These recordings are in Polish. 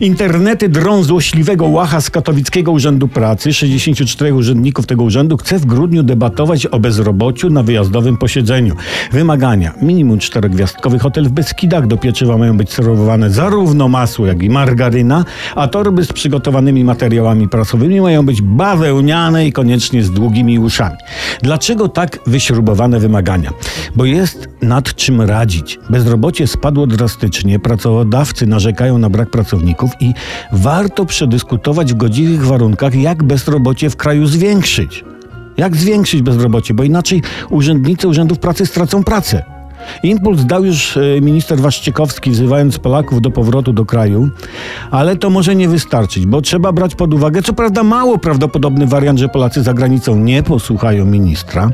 Internety drą złośliwego łacha z katowickiego Urzędu Pracy. 64 urzędników tego urzędu chce w grudniu debatować o bezrobociu na wyjazdowym posiedzeniu. Wymagania. Minimum czterogwiazdkowy hotel w Beskidach. Do pieczywa mają być serwowane zarówno masło, jak i margaryna, a torby z przygotowanymi materiałami prasowymi mają być bawełniane i koniecznie z długimi uszami. Dlaczego tak wyśrubowane wymagania? Bo jest nad czym radzić. Bezrobocie spadło drastycznie, pracodawcy narzekają na brak pracowników i warto przedyskutować w godziwych warunkach, jak bezrobocie w kraju zwiększyć. Jak zwiększyć bezrobocie, bo inaczej urzędnicy urzędów pracy stracą pracę. Impuls dał już e, minister Waszczykowski, wzywając Polaków do powrotu do kraju, ale to może nie wystarczyć, bo trzeba brać pod uwagę, co prawda mało prawdopodobny wariant, że Polacy za granicą nie posłuchają ministra.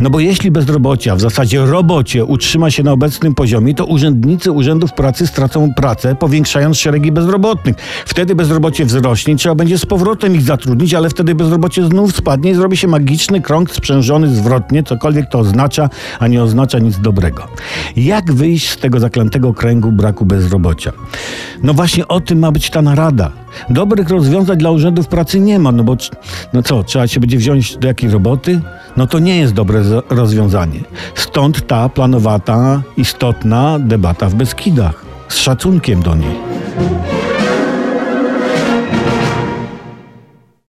No bo jeśli bezrobocie, w zasadzie robocie utrzyma się na obecnym poziomie, to urzędnicy urzędów pracy stracą pracę, powiększając szeregi bezrobotnych. Wtedy bezrobocie wzrośnie, trzeba będzie z powrotem ich zatrudnić, ale wtedy bezrobocie znów spadnie i zrobi się magiczny krąg sprzężony zwrotnie, cokolwiek to oznacza, a nie oznacza nic dobrego. Jak wyjść z tego zaklętego kręgu braku bezrobocia? No właśnie o tym ma być ta narada. Dobrych rozwiązań dla urzędów pracy nie ma, no bo no co, trzeba się będzie wziąć do jakiej roboty? No to nie jest dobre rozwiązanie. Stąd ta planowata, istotna debata w Beskidach. Z szacunkiem do niej.